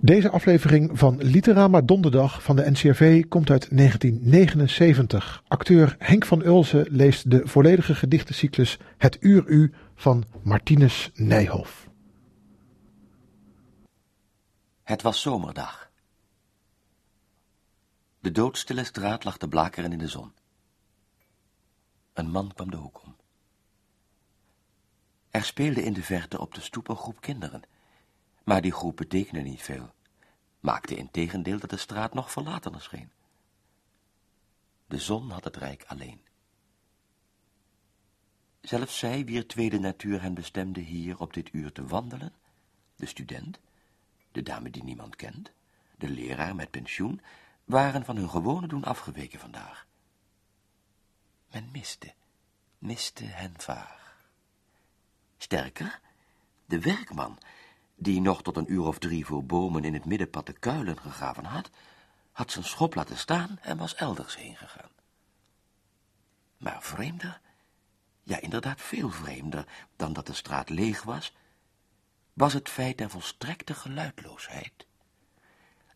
Deze aflevering van Literama Donderdag van de NCRV komt uit 1979. Acteur Henk van Ulzen leest de volledige gedichtencyclus Het Uur U van Martinus Nijhoff. Het was zomerdag. De doodstille straat lag te blakeren in de zon. Een man kwam de hoek om. Er speelde in de verte op de stoep een groep kinderen, maar die groep betekende niet veel, maakte in tegendeel dat de straat nog verlatener scheen. De zon had het rijk alleen. Zelfs zij, wier tweede natuur hen bestemde hier op dit uur te wandelen, de student, de dame die niemand kent, de leraar met pensioen, waren van hun gewone doen afgeweken vandaag. Men miste, miste hen vaag. Sterker, de werkman, die nog tot een uur of drie voor bomen in het middenpad de kuilen gegraven had, had zijn schop laten staan en was elders heen gegaan. Maar vreemder, ja inderdaad veel vreemder dan dat de straat leeg was, was het feit der volstrekte geluidloosheid.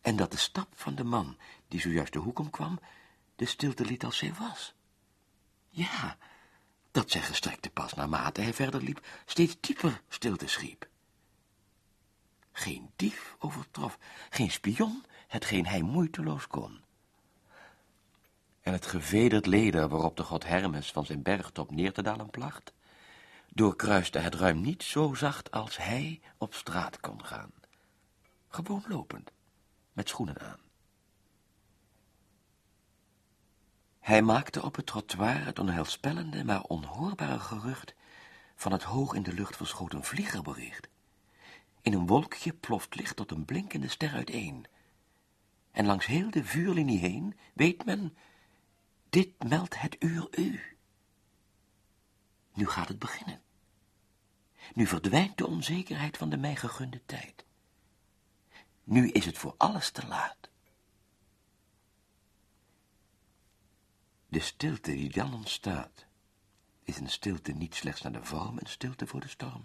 En dat de stap van de man, die zojuist de hoek omkwam, de stilte liet als zij was. Ja, dat zijn gestrekte pas naarmate hij verder liep, steeds dieper stilte schiep. Geen dief overtrof, geen spion, hetgeen hij moeiteloos kon. En het gevederd leder waarop de god Hermes van zijn bergtop neer te dalen placht, doorkruiste het ruim niet zo zacht als hij op straat kon gaan. Gewoon lopend, met schoenen aan. Hij maakte op het trottoir het onheilspellende, maar onhoorbare gerucht van het hoog in de lucht verschoten vliegerbericht. In een wolkje ploft licht tot een blinkende ster uiteen. En langs heel de vuurlinie heen weet men, dit meldt het uur u. Nu gaat het beginnen. Nu verdwijnt de onzekerheid van de mij gegunde tijd. Nu is het voor alles te laat. De stilte die dan ontstaat, is een stilte niet slechts naar de vorm, een stilte voor de storm,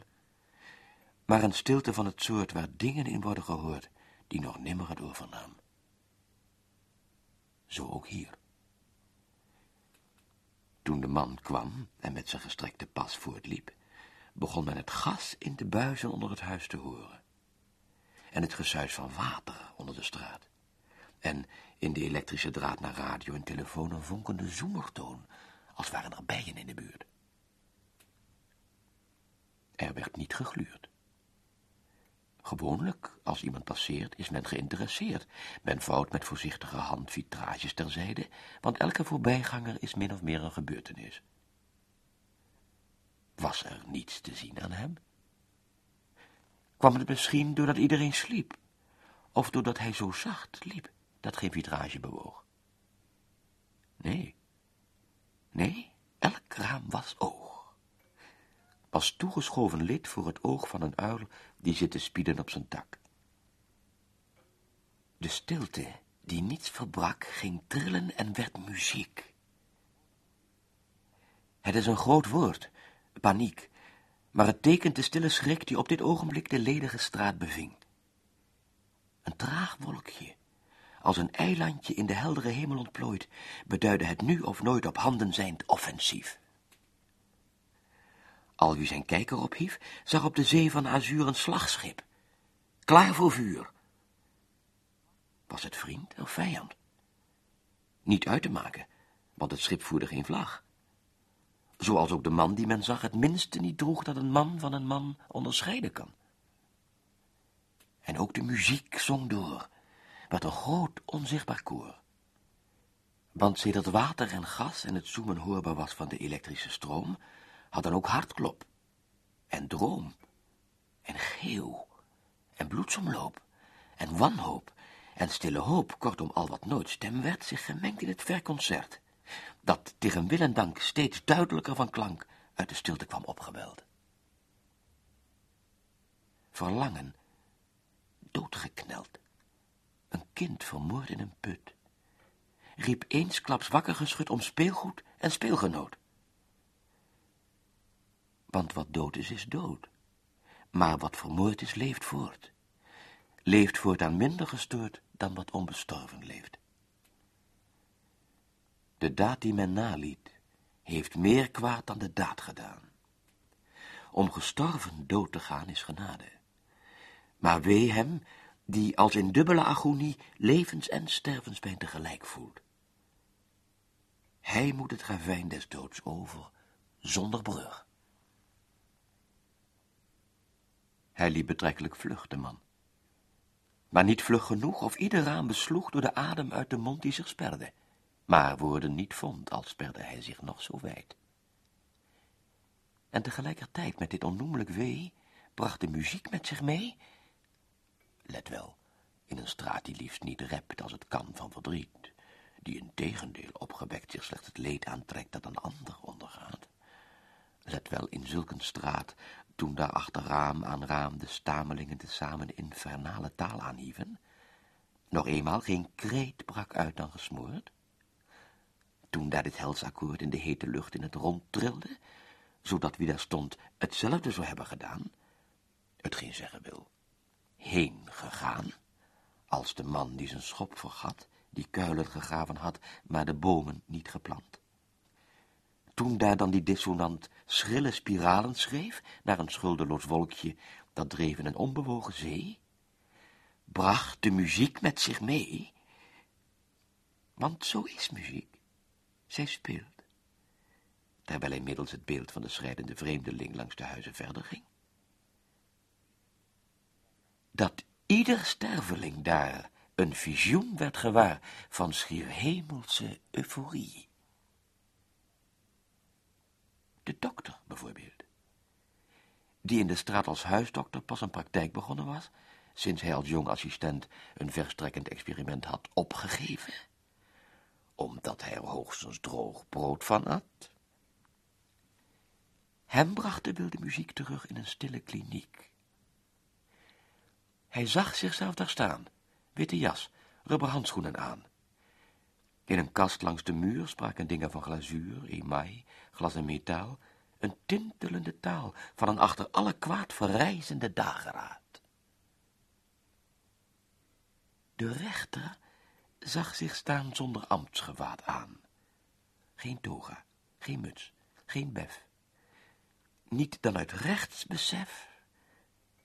maar een stilte van het soort waar dingen in worden gehoord die nog nimmer het overnam. Zo ook hier. Toen de man kwam en met zijn gestrekte pas voortliep, begon men het gas in de buizen onder het huis te horen. En het gesuis van water onder de straat. En in de elektrische draad naar radio en telefoon een vonkende zoemertoon, als waren er bijen in de buurt. Er werd niet gegluurd. Gewoonlijk, als iemand passeert, is men geïnteresseerd. Men vouwt met voorzichtige hand vitrages terzijde, want elke voorbijganger is min of meer een gebeurtenis. Was er niets te zien aan hem? Kwam het misschien doordat iedereen sliep, of doordat hij zo zacht liep dat geen vitrage bewoog? Nee, nee, elk raam was oog. Pas toegeschoven lid voor het oog van een uil die zit te spieden op zijn tak. De stilte, die niets verbrak, ging trillen en werd muziek. Het is een groot woord, paniek, maar het tekent de stille schrik die op dit ogenblik de ledige straat beving. Een traag wolkje, als een eilandje in de heldere hemel ontplooit, beduidde het nu of nooit op handen zijnd offensief. Al wie zijn kijker ophief, zag op de zee van azuur een slagschip, klaar voor vuur. Was het vriend of vijand? Niet uit te maken, want het schip voerde geen vlag. Zoals ook de man die men zag het minste niet droeg dat een man van een man onderscheiden kan. En ook de muziek zong door, met een groot onzichtbaar koor. Want sedert water en gas en het zoemen hoorbaar was van de elektrische stroom, had dan ook hartklop en droom en geeuw en bloedsomloop en wanhoop en stille hoop, kortom al wat nooit stem werd, zich gemengd in het verconcert, dat tegen wil en dank steeds duidelijker van klank uit de stilte kwam opgebeld. Verlangen, doodgekneld, een kind vermoord in een put, riep eensklaps wakker geschud om speelgoed en speelgenoot. Want wat dood is, is dood. Maar wat vermoord is, leeft voort. leeft voortaan minder gestoord dan wat onbestorven leeft. De daad die men naliet, heeft meer kwaad dan de daad gedaan. Om gestorven dood te gaan is genade. Maar wee hem die als in dubbele agonie levens- en stervenspijn tegelijk voelt. Hij moet het ravijn des doods over, zonder brug. Hij liep betrekkelijk vlug, de man. Maar niet vlug genoeg of ieder raam besloeg door de adem uit de mond die zich sperde. Maar woorden niet vond, al sperde hij zich nog zo wijd. En tegelijkertijd met dit onnoemelijk wee bracht de muziek met zich mee. Let wel, in een straat die liefst niet rept als het kan van verdriet, die in tegendeel opgewekt zich slechts het leed aantrekt dat een ander ondergaat. Let wel in zulk een straat toen daar achter raam aan raam de stamelingen tezamen de infernale taal aanhieven, nog eenmaal geen kreet brak uit dan gesmoord. Toen daar dit helsakkoord in de hete lucht in het rond trilde, zodat wie daar stond hetzelfde zou hebben gedaan, hetgeen zeggen wil, heen gegaan, als de man die zijn schop vergat, die kuilen gegraven had, maar de bomen niet geplant. Toen daar dan die dissonant schrille spiralen schreef naar een schuldeloos wolkje dat dreef in een onbewogen zee, bracht de muziek met zich mee, want zo is muziek, zij speelt, terwijl hij middels het beeld van de schrijdende vreemdeling langs de huizen verder ging. Dat ieder sterveling daar een visioen werd gewaar van schier hemelse euforie. De dokter, bijvoorbeeld. Die in de straat als huisdokter pas een praktijk begonnen was, sinds hij als jong assistent een verstrekkend experiment had opgegeven, omdat hij er hoogstens droog brood van at. Hem bracht de wilde muziek terug in een stille kliniek. Hij zag zichzelf daar staan, witte jas, rubberhandschoenen aan. In een kast langs de muur spraken dingen van glazuur, emaai, glas en metaal, een tintelende taal van een achter alle kwaad verrijzende dageraad. De rechter zag zich staan zonder ambtsgewaad aan. Geen toga, geen muts, geen bef. Niet dan uit rechtsbesef,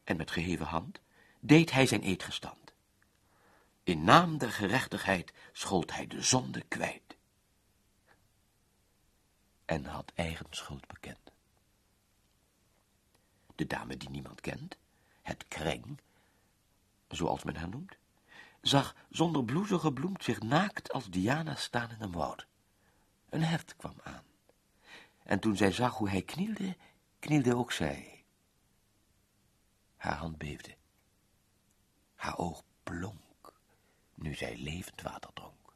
en met geheven hand, deed hij zijn eedgestand. In naam der gerechtigheid schold hij de zonde kwijt. En had eigen schuld bekend. De dame die niemand kent, het kreng, zoals men haar noemt, zag zonder blouse gebloemd zich naakt als Diana staan in een woud. Een hert kwam aan. En toen zij zag hoe hij knielde, knielde ook zij. Haar hand beefde. Haar oog blonk, nu zij levend water dronk.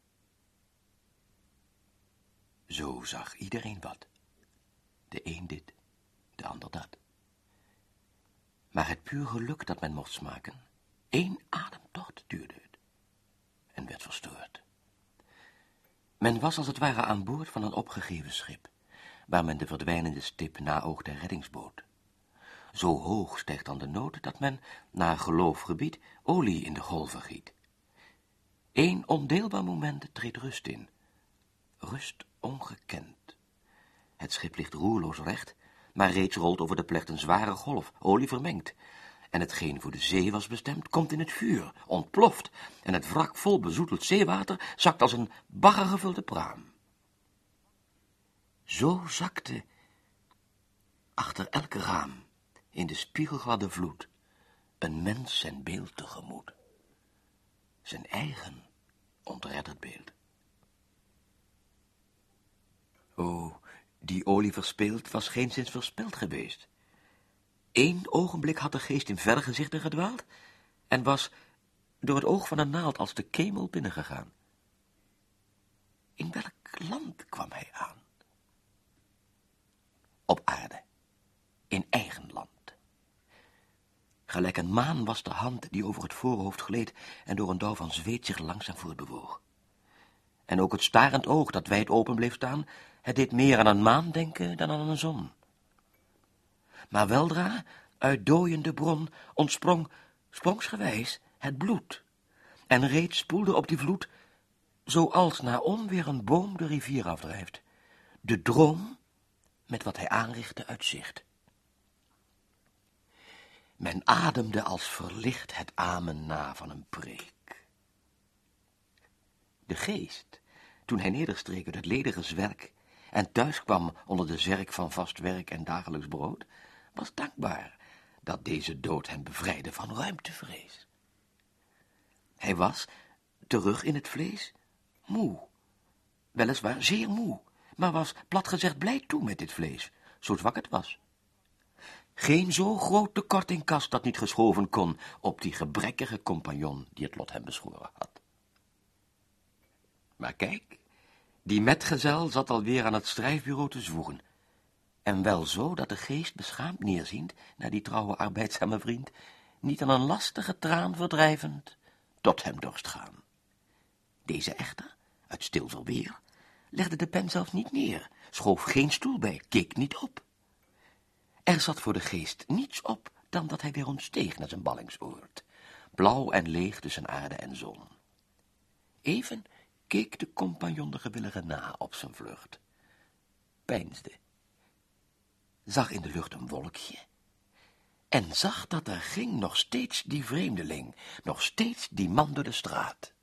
Zo zag iedereen wat. De een dit, de ander dat. Maar het puur geluk dat men mocht smaken, één ademtocht duurde het en werd verstoord. Men was als het ware aan boord van een opgegeven schip, waar men de verdwijnende stip naoogt der reddingsboot. Zo hoog stijgt dan de nood dat men, na geloofgebied, olie in de golven giet. Eén ondeelbaar moment treedt rust in. Rust ongekend. Het schip ligt roerloos recht, maar reeds rolt over de plecht een zware golf, olie vermengd. En hetgeen voor de zee was bestemd, komt in het vuur, ontploft, en het wrak vol bezoeteld zeewater zakt als een baggergevulde praam. Zo zakte achter elke raam in de spiegelgladde vloed een mens zijn beeld tegemoet. Zijn eigen ontredderd beeld. O, die olie verspeeld was geenszins verspild geweest. Eén ogenblik had de geest in verre gezichten gedwaald en was door het oog van een naald als de kemel binnengegaan. In welk land kwam hij aan? Op aarde, in eigen land. Gelijk een maan was de hand die over het voorhoofd gleed en door een dauw van zweet zich langzaam voortbewoog. En ook het starend oog dat wijd open bleef staan, het deed meer aan een maan denken dan aan een zon. Maar weldra, uit dooiende bron, ontsprong, sprongsgewijs, het bloed, en reeds spoelde op die vloed, zoals na onweer een boom de rivier afdrijft, de droom met wat hij aanrichtte uit zicht. Men ademde als verlicht het amen na van een preek. De geest, toen hij nederstreek uit het ledige zwerk en thuis kwam onder de zerk van vast werk en dagelijks brood, was dankbaar dat deze dood hem bevrijdde van ruimtevrees. Hij was, terug in het vlees, moe. Weliswaar zeer moe, maar was plat gezegd blij toe met dit vlees, zo zwak het was. Geen zo groot tekort in kast dat niet geschoven kon op die gebrekkige compagnon die het lot hem beschoren had. Maar kijk, die metgezel zat alweer aan het schrijfbureau te zwoegen. En wel zo dat de geest beschaamd neerziend naar die trouwe arbeidzame vriend, niet aan een lastige traan verdrijvend, tot hem dorst gaan. Deze echter, uit stil verweer, legde de pen zelfs niet neer, schoof geen stoel bij, keek niet op. Er zat voor de geest niets op dan dat hij weer ontsteeg naar zijn ballingsoord, blauw en leeg tussen aarde en zon. Even keek de compagnon de gewillige na op zijn vlucht, peinsde, zag in de lucht een wolkje. En zag dat er ging nog steeds die vreemdeling, nog steeds die man door de straat.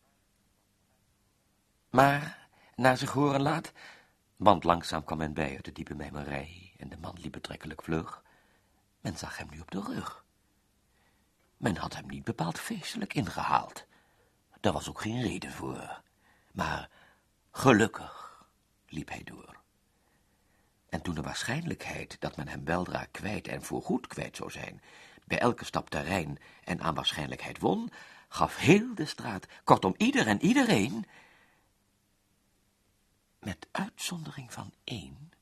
Maar, naar zich horen laat, want langzaam kwam men bij uit de diepe mijmerij en de man liep betrekkelijk vlug, men zag hem nu op de rug. Men had hem niet bepaald feestelijk ingehaald. Daar was ook geen reden voor. Maar gelukkig liep hij door. En toen de waarschijnlijkheid dat men hem weldra kwijt en voorgoed kwijt zou zijn, bij elke stap terrein en aan waarschijnlijkheid won, gaf heel de straat, kortom ieder en iedereen, met uitzondering van één,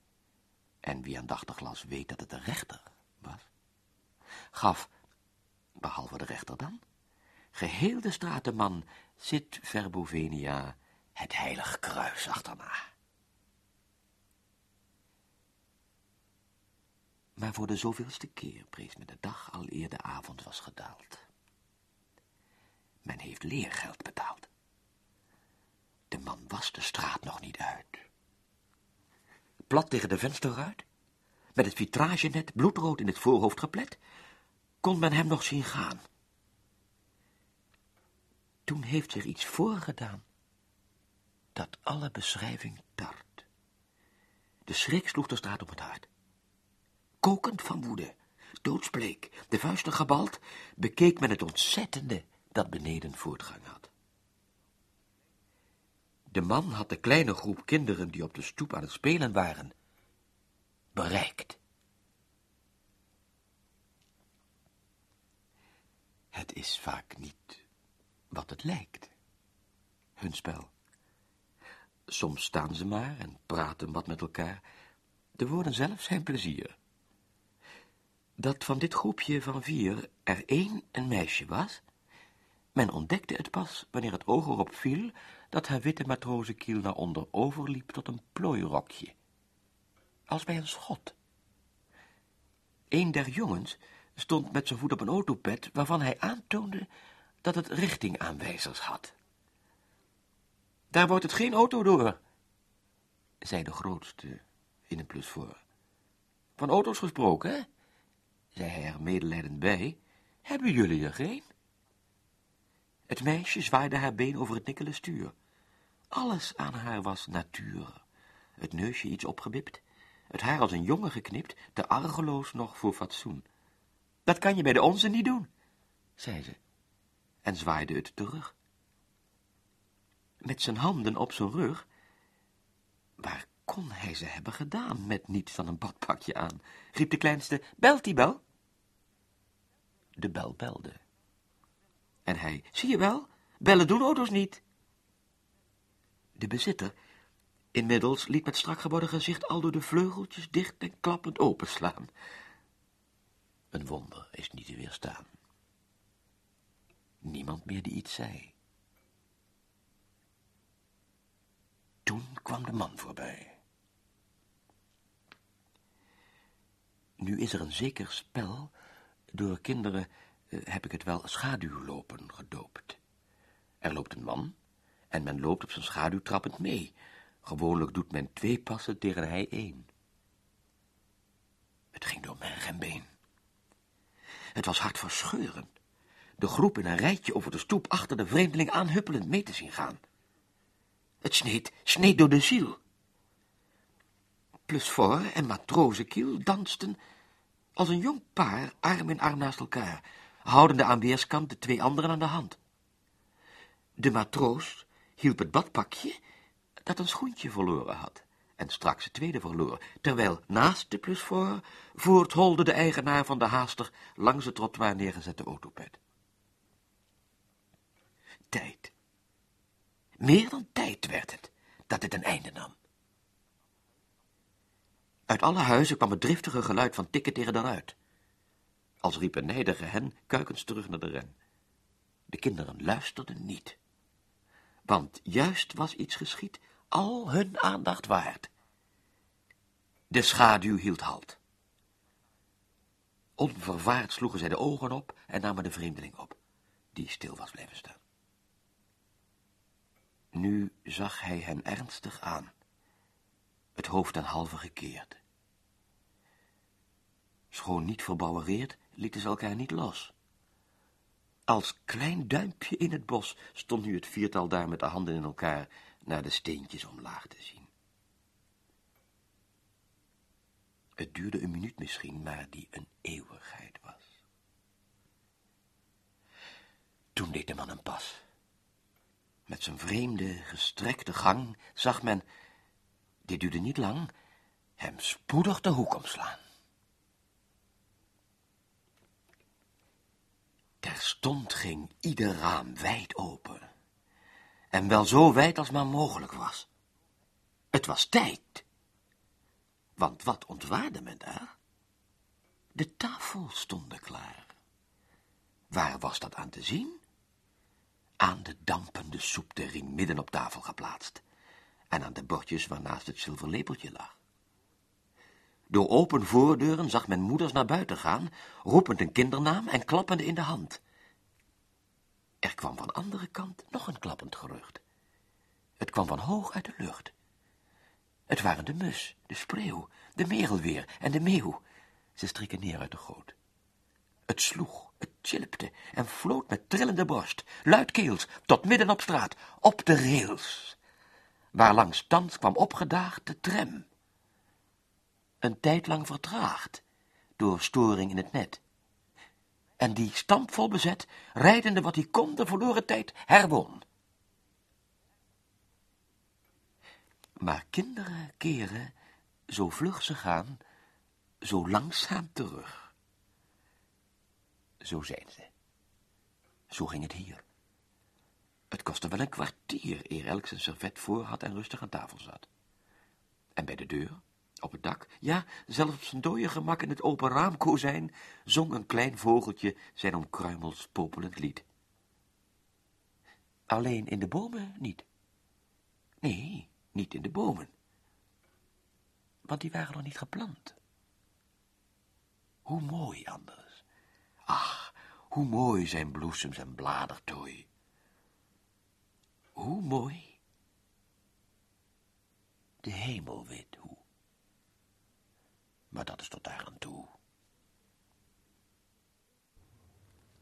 en wie aandachtig las weet dat het de rechter was, gaf, behalve de rechter dan, geheel de stratenman zit verbovenia het heilig kruis achterna. Maar voor de zoveelste keer prees men de dag al eer de avond was gedaald. Men heeft leergeld betaald. De man was de straat nog niet uit. Plat tegen de vensterruit, met het vitragenet bloedrood in het voorhoofd geplet, kon men hem nog zien gaan. Toen heeft zich iets voorgedaan dat alle beschrijving tart. De schrik sloeg de straat op het hart. Kokend van woede, doodsbleek, de vuisten gebald, bekeek men het ontzettende dat beneden voortgang had. De man had de kleine groep kinderen die op de stoep aan het spelen waren, bereikt. Het is vaak niet wat het lijkt, hun spel. Soms staan ze maar en praten wat met elkaar. De woorden zelf zijn plezier. Dat van dit groepje van vier er één een meisje was, men ontdekte het pas wanneer het oog erop viel dat haar witte matrozenkiel naar onder overliep tot een plooirokje. Als bij een schot. Een der jongens stond met zijn voet op een autopet waarvan hij aantoonde dat het richtingaanwijzers had. Daar wordt het geen auto door, zei de grootste in een plus voor. Van auto's gesproken, hè? zei hij er medelijdend bij. Hebben jullie er geen? Het meisje zwaaide haar been over het nikkelen stuur. Alles aan haar was natuur. Het neusje iets opgewipt, het haar als een jongen geknipt, te argeloos nog voor fatsoen. Dat kan je bij de onze niet doen, zei ze, en zwaaide het terug met zijn handen op zijn rug. Waar kon hij ze hebben gedaan met niets dan een badpakje aan? riep de kleinste, belt die bel? De bel belde. En hij, zie je wel, bellen doen auto's niet. De bezitter, inmiddels, liet met strak geworden gezicht al door de vleugeltjes dicht en klappend openslaan. Een wonder is niet te weerstaan. Niemand meer die iets zei. Toen kwam de man voorbij. Nu is er een zeker spel, door kinderen eh, heb ik het wel schaduwlopen gedoopt. Er loopt een man en men loopt op zijn schaduw trappend mee. Gewoonlijk doet men twee passen tegen hij één. Het ging door merg en been. Het was hartverscheurend. De groep in een rijtje over de stoep achter de vreemdeling aanhuppelend mee te zien gaan. Het sneed, sneed door de ziel. Plusfor en matrozenkiel dansten als een jong paar arm in arm naast elkaar, houdende aan weerskant de twee anderen aan de hand. De matroos hielp het badpakje dat een schoentje verloren had en straks het tweede verloor, terwijl naast de plusfor voortholde de eigenaar van de haaster langs het trottoir neergezette autopet. Tijd. Meer dan tijd werd het, dat dit een einde nam. Uit alle huizen kwam het driftige geluid van tikken tegen de ruit. Als riep een nijdige hen kuikens terug naar de ren. De kinderen luisterden niet. Want juist was iets geschied, al hun aandacht waard. De schaduw hield halt. Onvervaard sloegen zij de ogen op en namen de vreemdeling op, die stil was blijven staan. Nu zag hij hen ernstig aan, het hoofd ten halve gekeerd. Schoon niet verbouwereerd, lieten ze elkaar niet los. Als klein duimpje in het bos stond nu het viertal daar met de handen in elkaar naar de steentjes omlaag te zien. Het duurde een minuut misschien, maar die een eeuwigheid was. Toen deed de man een pas. Met zijn vreemde, gestrekte gang zag men, dit duurde niet lang, hem spoedig de hoek omslaan. Terstond ging ieder raam wijd open. En wel zo wijd als maar mogelijk was. Het was tijd. Want wat ontwaarde men daar? De tafel stond klaar. Waar was dat aan te zien? Aan de dampende soepterrien midden op tafel geplaatst en aan de bordjes waarnaast het zilverlepeltje lag. Door open voordeuren zag men moeders naar buiten gaan, roepend een kindernaam en klappende in de hand. Er kwam van andere kant nog een klappend gerucht. Het kwam van hoog uit de lucht. Het waren de mus, de spreeuw, de merelweer en de meeuw. Ze streken neer uit de goot. Het sloeg, het chilpte en floot met trillende borst, luidkeels, tot midden op straat, op de rails, waar langs thans kwam opgedaagd de tram een tijd lang vertraagd door storing in het net. En die stampvol bezet, rijdende wat hij kon de verloren tijd, herwon. Maar kinderen keren, zo vlug ze gaan, zo langzaam terug. Zo zijn ze. Zo ging het hier. Het kostte wel een kwartier eer elk zijn servet voor had en rustig aan tafel zat. En bij de deur op het dak, ja, zelfs op zijn dode gemak in het open raamkozijn, zong een klein vogeltje zijn om kruimels popelend lied. Alleen in de bomen niet. Nee, niet in de bomen. Want die waren nog niet geplant. Hoe mooi anders. Ach, hoe mooi zijn bloesems en bladertooi. Hoe mooi. De hemel weet hoe maar dat is tot daar aan toe.